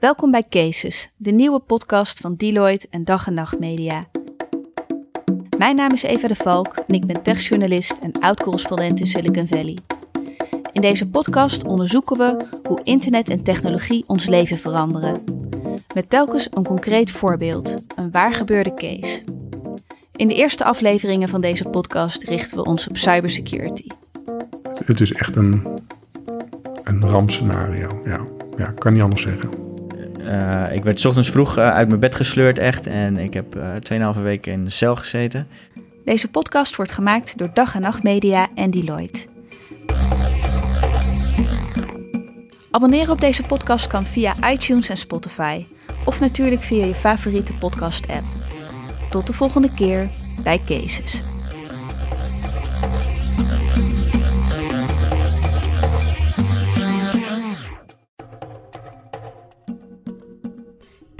Welkom bij Cases, de nieuwe podcast van Deloitte en Dag en Nacht Media. Mijn naam is Eva de Valk en ik ben techjournalist en oud-correspondent in Silicon Valley. In deze podcast onderzoeken we hoe internet en technologie ons leven veranderen. Met telkens een concreet voorbeeld, een waar gebeurde case. In de eerste afleveringen van deze podcast richten we ons op cybersecurity. Het is echt een, een rampscenario. Ja, ja, kan niet anders zeggen. Uh, ik werd ochtends vroeg uh, uit mijn bed gesleurd echt en ik heb uh, 2,5 weken in de cel gezeten. Deze podcast wordt gemaakt door Dag en Nacht Media en Deloitte. Abonneren op deze podcast kan via iTunes en Spotify of natuurlijk via je favoriete podcast-app. Tot de volgende keer bij Cases.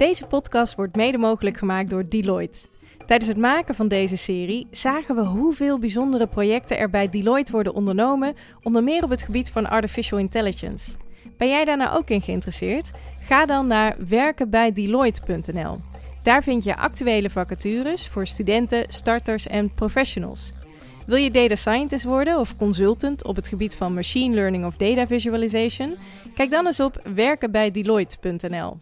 Deze podcast wordt mede mogelijk gemaakt door Deloitte. Tijdens het maken van deze serie zagen we hoeveel bijzondere projecten er bij Deloitte worden ondernomen, onder meer op het gebied van artificial intelligence. Ben jij daar nou ook in geïnteresseerd? Ga dan naar werkenbijdeloitte.nl. Daar vind je actuele vacatures voor studenten, starters en professionals. Wil je data scientist worden of consultant op het gebied van machine learning of data visualization? Kijk dan eens op werkenbijdeloitte.nl.